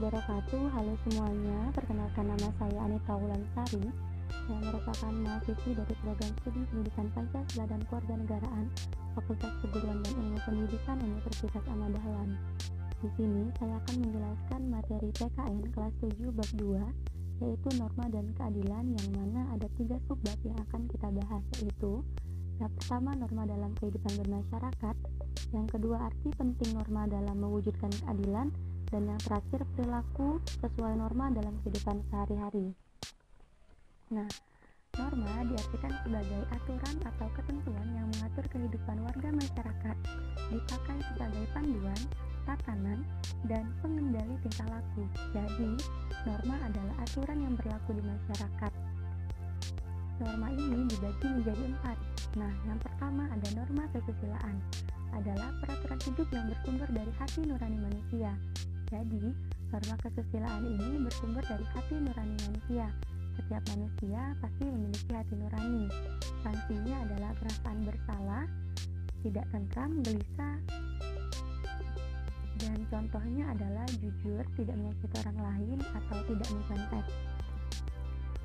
Wabarakatuh. Halo semuanya, perkenalkan nama saya Anita Wulansari Saya merupakan mahasiswi dari program studi pendidikan Pancasila dan Keluarga Negaraan Fakultas Keguruan dan Ilmu Pendidikan Universitas Ahmad Di sini saya akan menjelaskan materi PKN kelas 7 bab 2 yaitu norma dan keadilan yang mana ada tiga subbab yang akan kita bahas yaitu yang pertama norma dalam kehidupan bermasyarakat yang kedua arti penting norma dalam mewujudkan keadilan dan yang terakhir perilaku sesuai norma dalam kehidupan sehari-hari nah norma diartikan sebagai aturan atau ketentuan yang mengatur kehidupan warga masyarakat dipakai sebagai panduan tatanan dan pengendali tingkah laku jadi norma adalah aturan yang berlaku di masyarakat Norma ini dibagi menjadi empat. Nah, yang pertama ada norma kesusilaan, adalah peraturan hidup yang bersumber dari hati nurani manusia. Jadi, norma kesusilaan ini bersumber dari hati nurani manusia. Setiap manusia pasti memiliki hati nurani. Sanksinya adalah perasaan bersalah, tidak tentram, gelisah, dan contohnya adalah jujur, tidak menyakiti orang lain, atau tidak mencontek.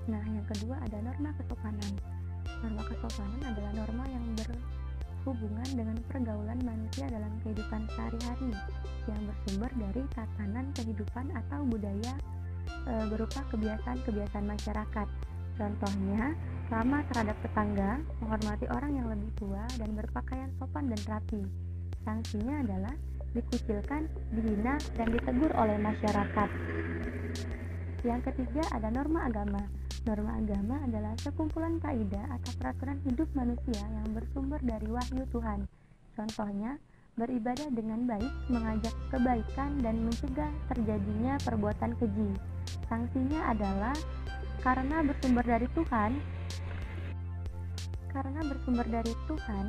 Nah, yang kedua ada norma kesopanan. Norma kesopanan adalah norma yang berhubungan dengan pergaulan manusia dalam kehidupan sehari-hari yang bersumber dari tatanan kehidupan atau budaya e, berupa kebiasaan-kebiasaan masyarakat. Contohnya, ramah terhadap tetangga, menghormati orang yang lebih tua, dan berpakaian sopan dan rapi. Sanksinya adalah dikucilkan, dihina, dan ditegur oleh masyarakat. Yang ketiga ada norma agama. Norma agama adalah sekumpulan kaidah atau peraturan hidup manusia yang bersumber dari wahyu Tuhan. Contohnya, beribadah dengan baik, mengajak kebaikan, dan mencegah terjadinya perbuatan keji. Sanksinya adalah karena bersumber dari Tuhan, karena bersumber dari Tuhan,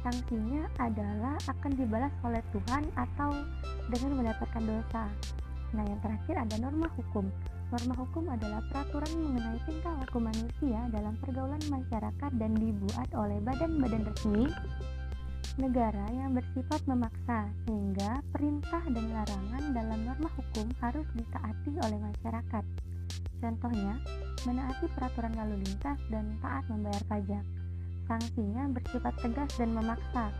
sanksinya adalah akan dibalas oleh Tuhan atau dengan mendapatkan dosa. Nah, yang terakhir ada norma hukum. Norma hukum adalah peraturan mengenai tingkah laku manusia dalam pergaulan masyarakat dan dibuat oleh badan-badan resmi negara yang bersifat memaksa sehingga perintah dan larangan dalam norma hukum harus ditaati oleh masyarakat. Contohnya, menaati peraturan lalu lintas dan taat membayar pajak. Sanksinya bersifat tegas dan memaksa.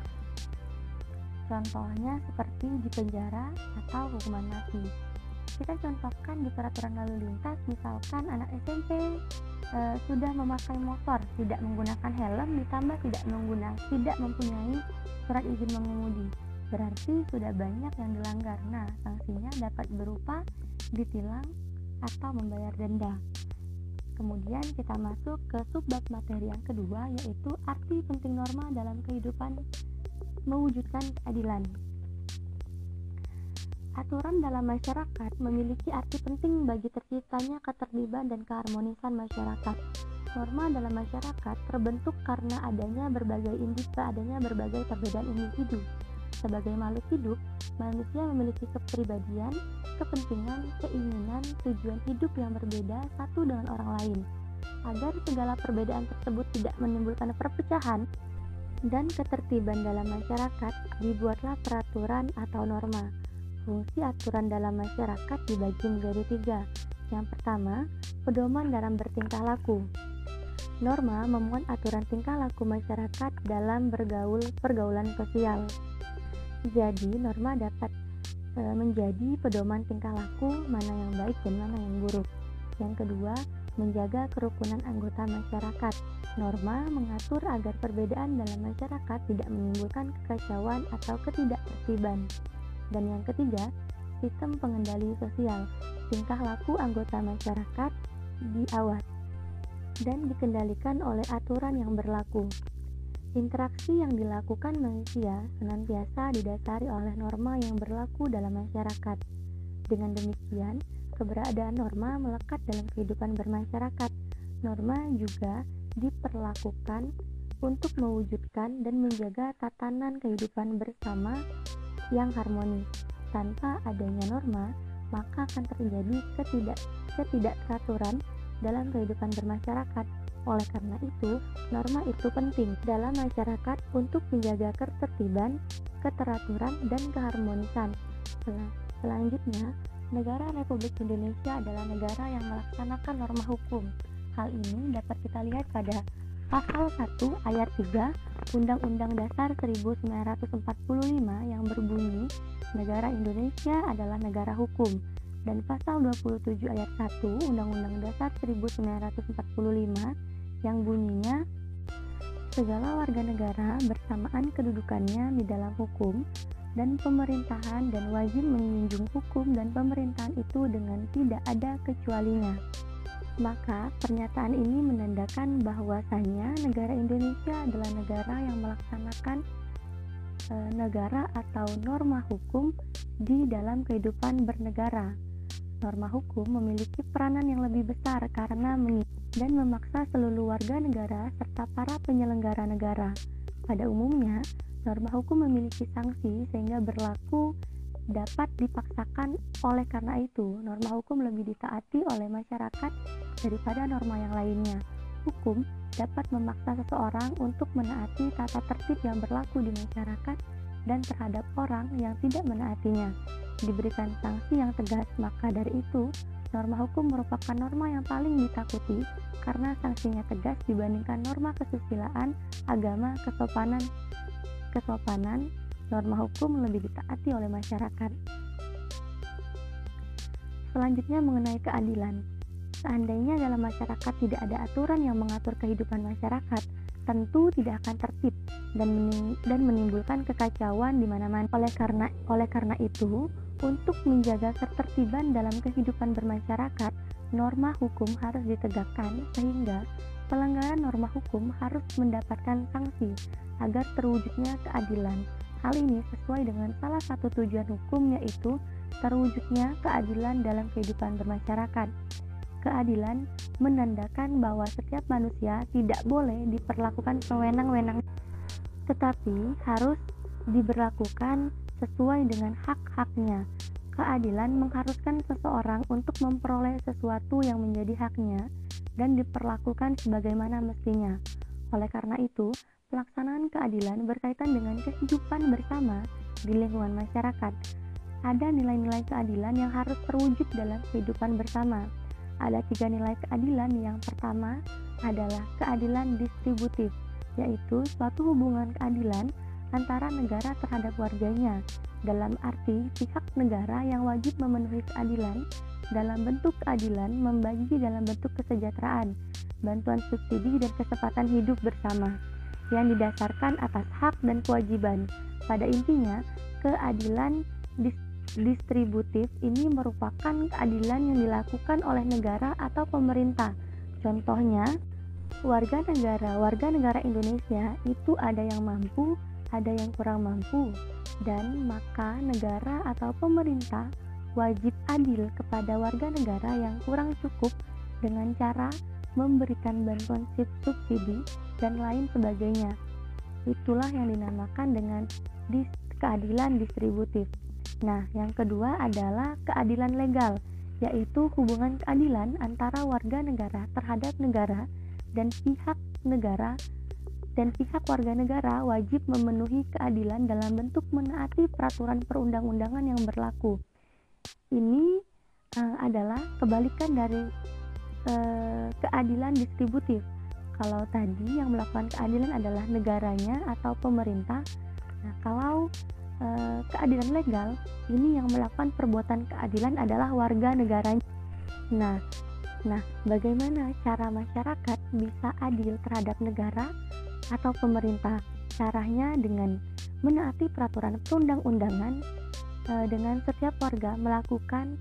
Contohnya seperti di penjara atau hukuman mati kita contohkan di peraturan lalu lintas misalkan anak SMP e, sudah memakai motor tidak menggunakan helm ditambah tidak menggunakan tidak mempunyai surat izin mengemudi. Berarti sudah banyak yang dilanggar. Nah sanksinya dapat berupa ditilang atau membayar denda. Kemudian kita masuk ke subbab materi yang kedua yaitu arti penting norma dalam kehidupan mewujudkan keadilan. Aturan dalam masyarakat memiliki arti penting bagi terciptanya ketertiban dan keharmonisan masyarakat. Norma dalam masyarakat terbentuk karena adanya berbagai individu, adanya berbagai perbedaan individu. Sebagai makhluk hidup, manusia memiliki kepribadian, kepentingan, keinginan, tujuan hidup yang berbeda satu dengan orang lain. Agar segala perbedaan tersebut tidak menimbulkan perpecahan dan ketertiban dalam masyarakat, dibuatlah peraturan atau norma. Fungsi aturan dalam masyarakat dibagi menjadi tiga. Yang pertama, pedoman dalam bertingkah laku. Norma memuat aturan tingkah laku masyarakat dalam bergaul pergaulan sosial. Jadi, norma dapat e, menjadi pedoman tingkah laku mana yang baik dan mana yang buruk. Yang kedua, menjaga kerukunan anggota masyarakat. Norma mengatur agar perbedaan dalam masyarakat tidak menimbulkan kekacauan atau ketidaktertiban. Dan yang ketiga, sistem pengendali sosial. Tingkah laku anggota masyarakat diawat dan dikendalikan oleh aturan yang berlaku. Interaksi yang dilakukan manusia senantiasa didasari oleh norma yang berlaku dalam masyarakat. Dengan demikian, keberadaan norma melekat dalam kehidupan bermasyarakat. Norma juga diperlakukan untuk mewujudkan dan menjaga tatanan kehidupan bersama yang harmonis. Tanpa adanya norma, maka akan terjadi ketidak ketidakteraturan dalam kehidupan bermasyarakat. Oleh karena itu, norma itu penting dalam masyarakat untuk menjaga ketertiban, keteraturan, dan keharmonisan. Selanjutnya, negara Republik Indonesia adalah negara yang melaksanakan norma hukum. Hal ini dapat kita lihat pada Pasal 1 ayat 3 Undang-Undang Dasar 1945 yang berbunyi negara Indonesia adalah negara hukum dan pasal 27 ayat 1 Undang-Undang Dasar 1945 yang bunyinya segala warga negara bersamaan kedudukannya di dalam hukum dan pemerintahan dan wajib menjunjung hukum dan pemerintahan itu dengan tidak ada kecualinya. Maka pernyataan ini menandakan bahwasanya negara Indonesia adalah negara yang melaksanakan e, negara atau norma hukum di dalam kehidupan bernegara norma hukum memiliki peranan yang lebih besar karena dan memaksa seluruh warga negara serta para penyelenggara negara. Pada umumnya, norma hukum memiliki sanksi sehingga berlaku dapat dipaksakan oleh karena itu norma hukum lebih ditaati oleh masyarakat daripada norma yang lainnya. Hukum dapat memaksa seseorang untuk menaati tata tertib yang berlaku di masyarakat dan terhadap orang yang tidak menaatinya diberikan sanksi yang tegas, maka dari itu norma hukum merupakan norma yang paling ditakuti karena sanksinya tegas dibandingkan norma kesusilaan, agama, kesopanan. Kesopanan, norma hukum lebih ditaati oleh masyarakat. Selanjutnya mengenai keadilan. Seandainya dalam masyarakat tidak ada aturan yang mengatur kehidupan masyarakat, tentu tidak akan tertib dan dan menimbulkan kekacauan di mana-mana. Oleh karena oleh karena itu, untuk menjaga ketertiban dalam kehidupan bermasyarakat, norma hukum harus ditegakkan sehingga pelanggaran norma hukum harus mendapatkan sanksi agar terwujudnya keadilan. Hal ini sesuai dengan salah satu tujuan hukum yaitu terwujudnya keadilan dalam kehidupan bermasyarakat. Keadilan menandakan bahwa setiap manusia tidak boleh diperlakukan sewenang-wenang tetapi harus diberlakukan sesuai dengan hak-haknya. Keadilan mengharuskan seseorang untuk memperoleh sesuatu yang menjadi haknya dan diperlakukan sebagaimana mestinya. Oleh karena itu, pelaksanaan keadilan berkaitan dengan kehidupan bersama di lingkungan masyarakat. Ada nilai-nilai keadilan yang harus terwujud dalam kehidupan bersama. Ada tiga nilai keadilan. Yang pertama adalah keadilan distributif, yaitu suatu hubungan keadilan antara negara terhadap warganya, dalam arti pihak negara yang wajib memenuhi keadilan dalam bentuk keadilan membagi dalam bentuk kesejahteraan, bantuan subsidi dan kesempatan hidup bersama yang didasarkan atas hak dan kewajiban. Pada intinya, keadilan distributif ini merupakan keadilan yang dilakukan oleh negara atau pemerintah. Contohnya, warga negara warga negara Indonesia itu ada yang mampu ada yang kurang mampu, dan maka negara atau pemerintah wajib adil kepada warga negara yang kurang cukup dengan cara memberikan bantuan subsidi dan lain sebagainya. Itulah yang dinamakan dengan dis keadilan distributif. Nah, yang kedua adalah keadilan legal, yaitu hubungan keadilan antara warga negara terhadap negara dan pihak negara dan pihak warga negara wajib memenuhi keadilan dalam bentuk menaati peraturan perundang-undangan yang berlaku. Ini uh, adalah kebalikan dari uh, keadilan distributif. Kalau tadi yang melakukan keadilan adalah negaranya atau pemerintah, nah kalau uh, keadilan legal ini yang melakukan perbuatan keadilan adalah warga negaranya. Nah, nah bagaimana cara masyarakat bisa adil terhadap negara atau pemerintah. Caranya dengan menaati peraturan perundang-undangan e, dengan setiap warga melakukan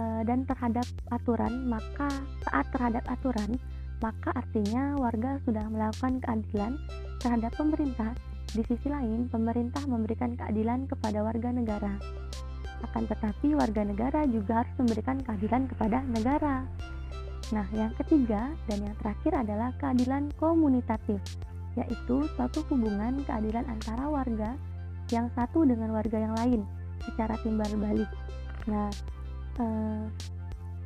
e, dan terhadap aturan, maka taat terhadap aturan, maka artinya warga sudah melakukan keadilan terhadap pemerintah. Di sisi lain, pemerintah memberikan keadilan kepada warga negara. Akan tetapi, warga negara juga harus memberikan keadilan kepada negara. Nah, yang ketiga dan yang terakhir adalah keadilan komunitatif yaitu suatu hubungan keadilan antara warga yang satu dengan warga yang lain secara timbal balik. Nah, eh,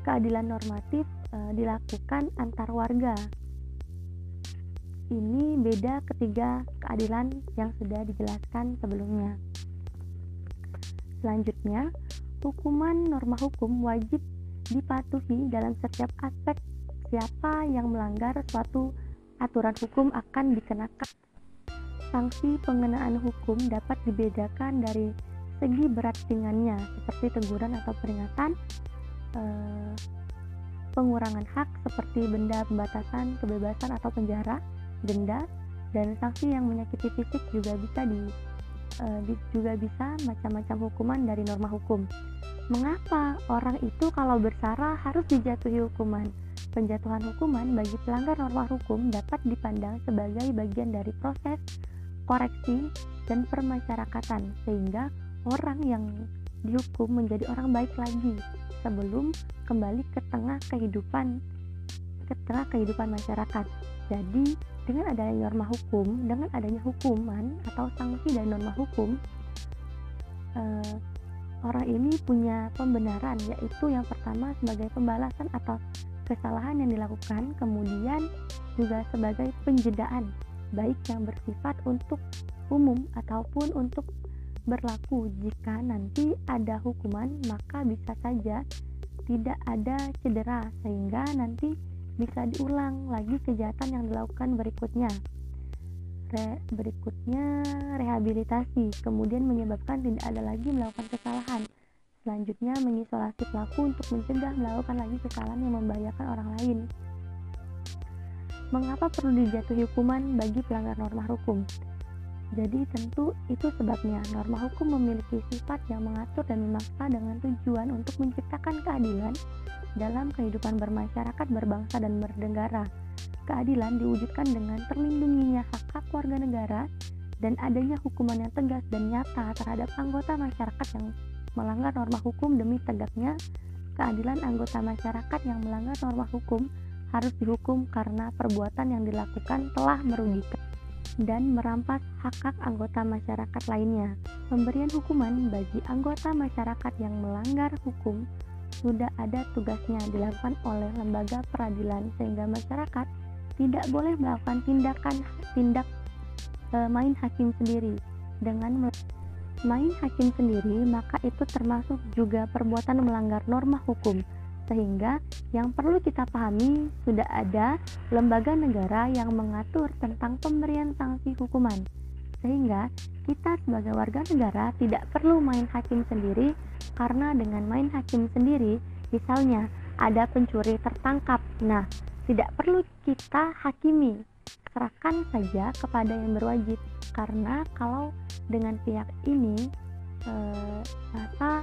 keadilan normatif eh, dilakukan antar warga. Ini beda ketiga keadilan yang sudah dijelaskan sebelumnya. Selanjutnya, hukuman norma hukum wajib dipatuhi dalam setiap aspek siapa yang melanggar suatu aturan hukum akan dikenakan sanksi pengenaan hukum dapat dibedakan dari segi berat ringannya seperti teguran atau peringatan eh, pengurangan hak seperti benda pembatasan kebebasan atau penjara denda dan sanksi yang menyakiti fisik juga bisa di, di juga bisa macam-macam hukuman dari norma hukum. Mengapa orang itu kalau bersalah harus dijatuhi hukuman? Penjatuhan hukuman bagi pelanggar norma hukum dapat dipandang sebagai bagian dari proses koreksi dan permasyarakatan sehingga orang yang dihukum menjadi orang baik lagi sebelum kembali ke tengah kehidupan ke tengah kehidupan masyarakat. Jadi dengan adanya norma hukum, dengan adanya hukuman atau sanksi dan norma hukum, eh, orang ini punya pembenaran, yaitu yang pertama sebagai pembalasan atas kesalahan yang dilakukan, kemudian juga sebagai penjedaan, baik yang bersifat untuk umum ataupun untuk berlaku jika nanti ada hukuman maka bisa saja tidak ada cedera sehingga nanti bisa diulang lagi kejahatan yang dilakukan berikutnya. Re, berikutnya rehabilitasi, kemudian menyebabkan tidak ada lagi melakukan kesalahan. Selanjutnya mengisolasi pelaku untuk mencegah melakukan lagi kesalahan yang membahayakan orang lain. Mengapa perlu dijatuhi hukuman bagi pelanggar norma hukum? Jadi tentu itu sebabnya norma hukum memiliki sifat yang mengatur dan memaksa dengan tujuan untuk menciptakan keadilan dalam kehidupan bermasyarakat, berbangsa, dan bernegara. Keadilan diwujudkan dengan terlindunginya hak-hak warga negara dan adanya hukuman yang tegas dan nyata terhadap anggota masyarakat yang melanggar norma hukum demi tegaknya keadilan anggota masyarakat yang melanggar norma hukum harus dihukum karena perbuatan yang dilakukan telah merugikan dan merampas hak-hak anggota masyarakat lainnya. Pemberian hukuman bagi anggota masyarakat yang melanggar hukum sudah ada tugasnya dilakukan oleh lembaga peradilan sehingga masyarakat tidak boleh melakukan tindakan tindak e, main hakim sendiri dengan main hakim sendiri maka itu termasuk juga perbuatan melanggar norma hukum sehingga yang perlu kita pahami sudah ada lembaga negara yang mengatur tentang pemberian sanksi hukuman. Sehingga kita sebagai warga negara tidak perlu main hakim sendiri karena dengan main hakim sendiri misalnya ada pencuri tertangkap. Nah tidak perlu kita hakimi. Serahkan saja kepada yang berwajib. Karena kalau dengan pihak ini eh, maka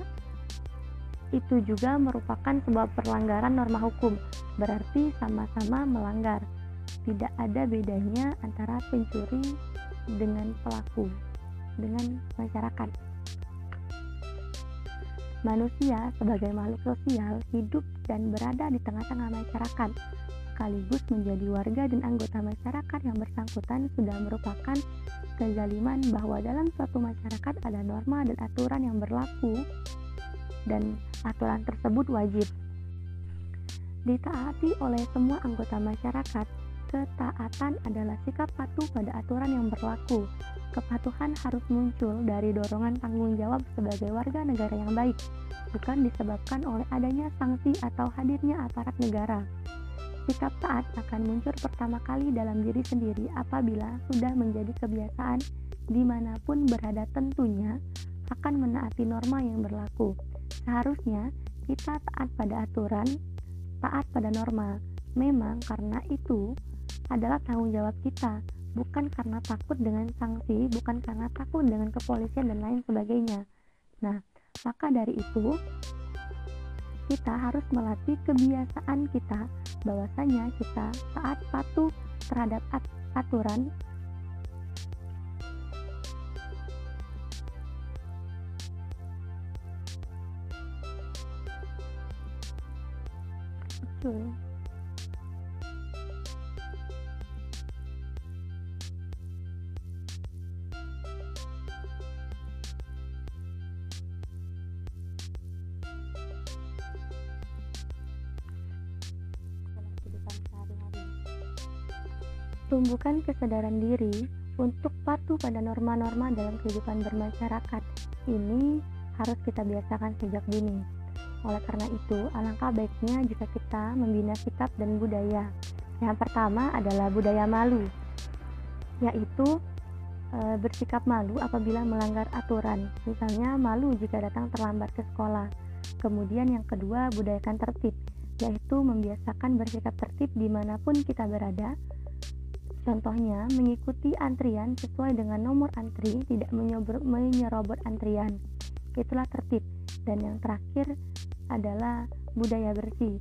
itu juga merupakan sebuah pelanggaran norma hukum berarti sama-sama melanggar tidak ada bedanya antara pencuri dengan pelaku, dengan masyarakat. Manusia sebagai makhluk sosial hidup dan berada di tengah-tengah masyarakat, sekaligus menjadi warga dan anggota masyarakat yang bersangkutan sudah merupakan kezaliman bahwa dalam suatu masyarakat ada norma dan aturan yang berlaku dan aturan tersebut wajib ditaati oleh semua anggota masyarakat Ketaatan adalah sikap patuh pada aturan yang berlaku. Kepatuhan harus muncul dari dorongan tanggung jawab sebagai warga negara yang baik, bukan disebabkan oleh adanya sanksi atau hadirnya aparat negara. Sikap taat akan muncul pertama kali dalam diri sendiri apabila sudah menjadi kebiasaan di mana pun berada tentunya akan menaati norma yang berlaku. Seharusnya kita taat pada aturan, taat pada norma. Memang karena itu, adalah tanggung jawab kita, bukan karena takut dengan sanksi, bukan karena takut dengan kepolisian dan lain sebagainya. Nah, maka dari itu kita harus melatih kebiasaan kita bahwasanya kita saat patuh terhadap aturan Betul. tumbuhkan kesadaran diri untuk patuh pada norma-norma dalam kehidupan bermasyarakat. Ini harus kita biasakan sejak dini. Oleh karena itu, alangkah baiknya jika kita membina sikap dan budaya. Yang pertama adalah budaya malu, yaitu e, bersikap malu apabila melanggar aturan, misalnya malu jika datang terlambat ke sekolah. Kemudian yang kedua, budayakan tertib, yaitu membiasakan bersikap tertib di mana pun kita berada, Contohnya, mengikuti antrian sesuai dengan nomor antri, tidak menyerobot antrian. Itulah tertib. Dan yang terakhir adalah budaya bersih,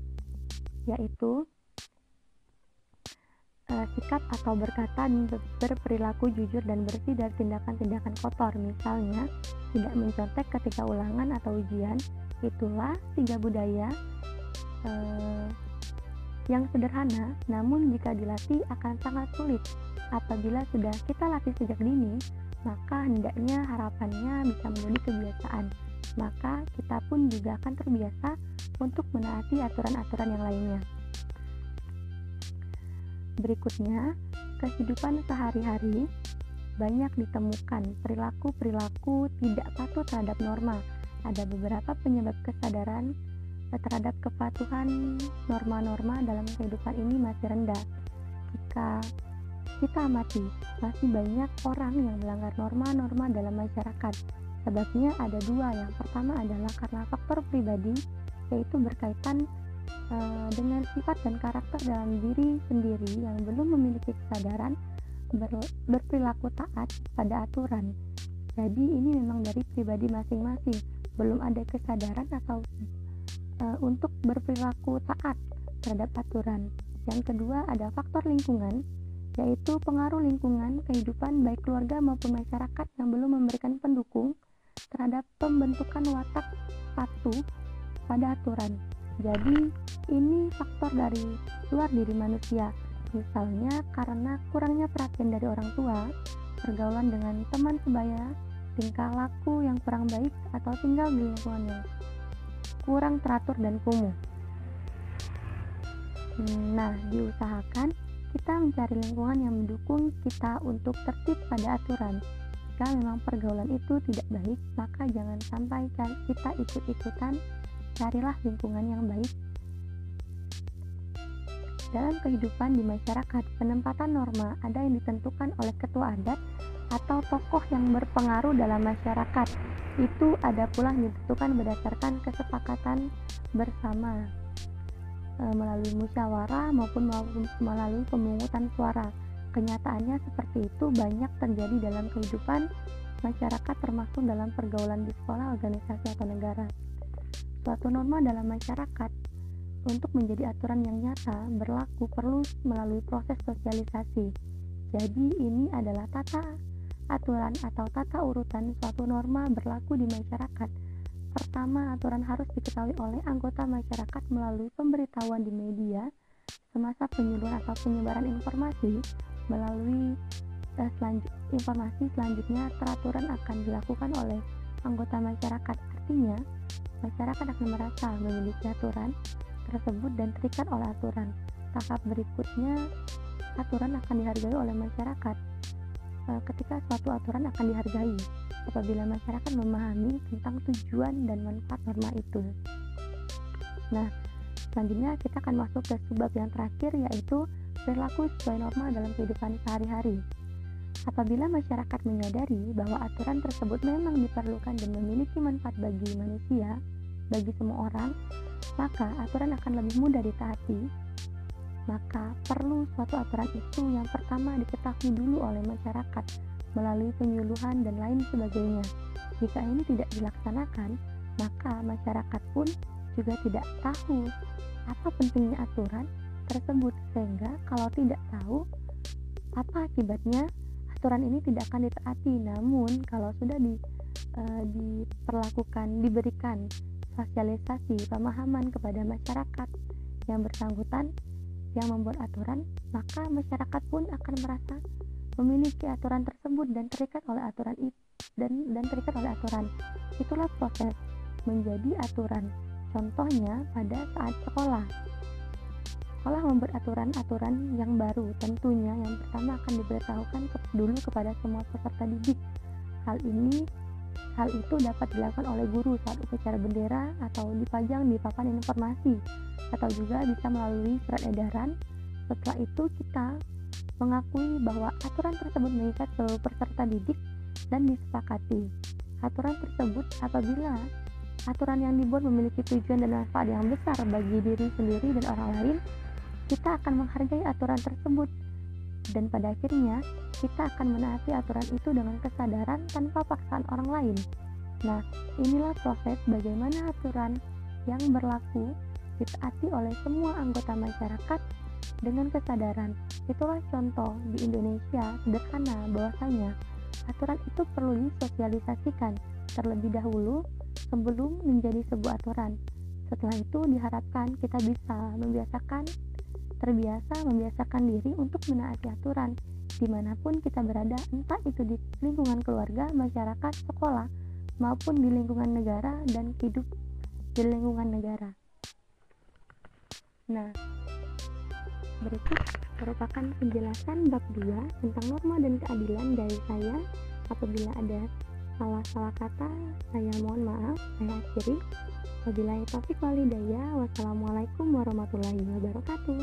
yaitu uh, sikap atau berkata berperilaku jujur dan bersih dari tindakan-tindakan kotor. Misalnya, tidak mencontek ketika ulangan atau ujian. Itulah tiga budaya uh, yang sederhana, namun jika dilatih akan sangat sulit. Apabila sudah kita latih sejak dini, maka hendaknya harapannya bisa menjadi kebiasaan. Maka kita pun juga akan terbiasa untuk menaati aturan-aturan yang lainnya. Berikutnya, kehidupan sehari-hari banyak ditemukan perilaku-perilaku tidak patuh terhadap norma. Ada beberapa penyebab kesadaran terhadap kepatuhan norma-norma dalam kehidupan ini masih rendah. Jika kita amati, masih banyak orang yang melanggar norma-norma dalam masyarakat. Sebabnya ada dua. Yang pertama adalah karena faktor pribadi, yaitu berkaitan e, dengan sifat dan karakter dalam diri sendiri yang belum memiliki kesadaran ber, berperilaku taat pada aturan. Jadi ini memang dari pribadi masing-masing, belum ada kesadaran atau uh, untuk berperilaku taat terhadap aturan. Yang kedua ada faktor lingkungan, yaitu pengaruh lingkungan kehidupan baik keluarga maupun masyarakat yang belum memberikan pendukung terhadap pembentukan watak patuh pada aturan. Jadi, ini faktor dari luar diri manusia. Misalnya karena kurangnya perhatian dari orang tua, pergaulan dengan teman sebaya, tingkah laku yang kurang baik atau tinggal di lingkungan yang kurang teratur dan kumuh. Nah, diusahakan kita mencari lingkungan yang mendukung kita untuk tertib pada aturan. Jika memang pergaulan itu tidak baik, maka jangan sampai kita ikut-ikutan. Carilah lingkungan yang baik. Dalam kehidupan di masyarakat, penempatan norma ada yang ditentukan oleh ketua adat atau tokoh yang berpengaruh dalam masyarakat itu ada pula yang ditentukan berdasarkan kesepakatan bersama e, melalui musyawarah maupun melalui pemungutan suara. Kenyataannya seperti itu banyak terjadi dalam kehidupan masyarakat termasuk dalam pergaulan di sekolah, organisasi atau negara. Suatu norma dalam masyarakat untuk menjadi aturan yang nyata berlaku perlu melalui proses sosialisasi. Jadi ini adalah tata aturan atau tata urutan suatu norma berlaku di masyarakat. Pertama, aturan harus diketahui oleh anggota masyarakat melalui pemberitahuan di media semasa penyuluhan atau penyebaran informasi melalui selanjut, informasi selanjutnya peraturan akan dilakukan oleh anggota masyarakat. Artinya, masyarakat akan merasa memiliki aturan tersebut dan terikat oleh aturan. Tahap berikutnya, aturan akan dihargai oleh masyarakat Eh, ketika suatu aturan akan dihargai apabila masyarakat memahami tentang tujuan dan manfaat norma itu. Nah, selanjutnya kita akan masuk ke sebab yang terakhir yaitu perilaku sesuai norma dalam kehidupan sehari-hari. Apabila masyarakat menyadari bahwa aturan tersebut memang diperlukan dan memiliki manfaat bagi manusia, bagi semua orang, maka aturan akan lebih mudah ditaati maka perlu suatu aturan itu yang pertama diketahui dulu oleh masyarakat melalui penyuluhan dan lain sebagainya. Jika ini tidak dilaksanakan, maka masyarakat pun juga tidak tahu apa pentingnya aturan tersebut sehingga kalau tidak tahu apa akibatnya aturan ini tidak akan ditaati namun kalau sudah di, e, diperlakukan diberikan sosialisasi pemahaman kepada masyarakat yang bersangkutan yang membuat aturan, maka masyarakat pun akan merasa memiliki aturan tersebut dan terikat oleh aturan itu dan dan terikat oleh aturan. Itulah proses menjadi aturan. Contohnya pada saat sekolah. Sekolah membuat aturan-aturan yang baru. Tentunya yang pertama akan diberitahukan dulu kepada semua peserta didik. Hal ini Hal itu dapat dilakukan oleh guru saat upacara bendera atau dipajang di papan informasi atau juga bisa melalui surat edaran. Setelah itu kita mengakui bahwa aturan tersebut mengikat seluruh peserta didik dan disepakati. Aturan tersebut apabila aturan yang dibuat memiliki tujuan dan manfaat yang besar bagi diri sendiri dan orang lain, kita akan menghargai aturan tersebut dan pada akhirnya kita akan menaati aturan itu dengan kesadaran tanpa paksaan orang lain. Nah, inilah proses bagaimana aturan yang berlaku ditaati oleh semua anggota masyarakat dengan kesadaran. Itulah contoh di Indonesia sederhana bahwasanya aturan itu perlu disosialisasikan terlebih dahulu sebelum menjadi sebuah aturan. Setelah itu diharapkan kita bisa membiasakan terbiasa membiasakan diri untuk menaati aturan di mana pun kita berada entah itu di lingkungan keluarga, masyarakat, sekolah maupun di lingkungan negara dan hidup di lingkungan negara. Nah, berikut merupakan penjelasan bab 2 tentang norma dan keadilan dari saya. Apabila ada salah-salah kata, saya mohon maaf, saya akhiri. Wabillahi taufiq walhidayah. Wassalamualaikum warahmatullahi wabarakatuh.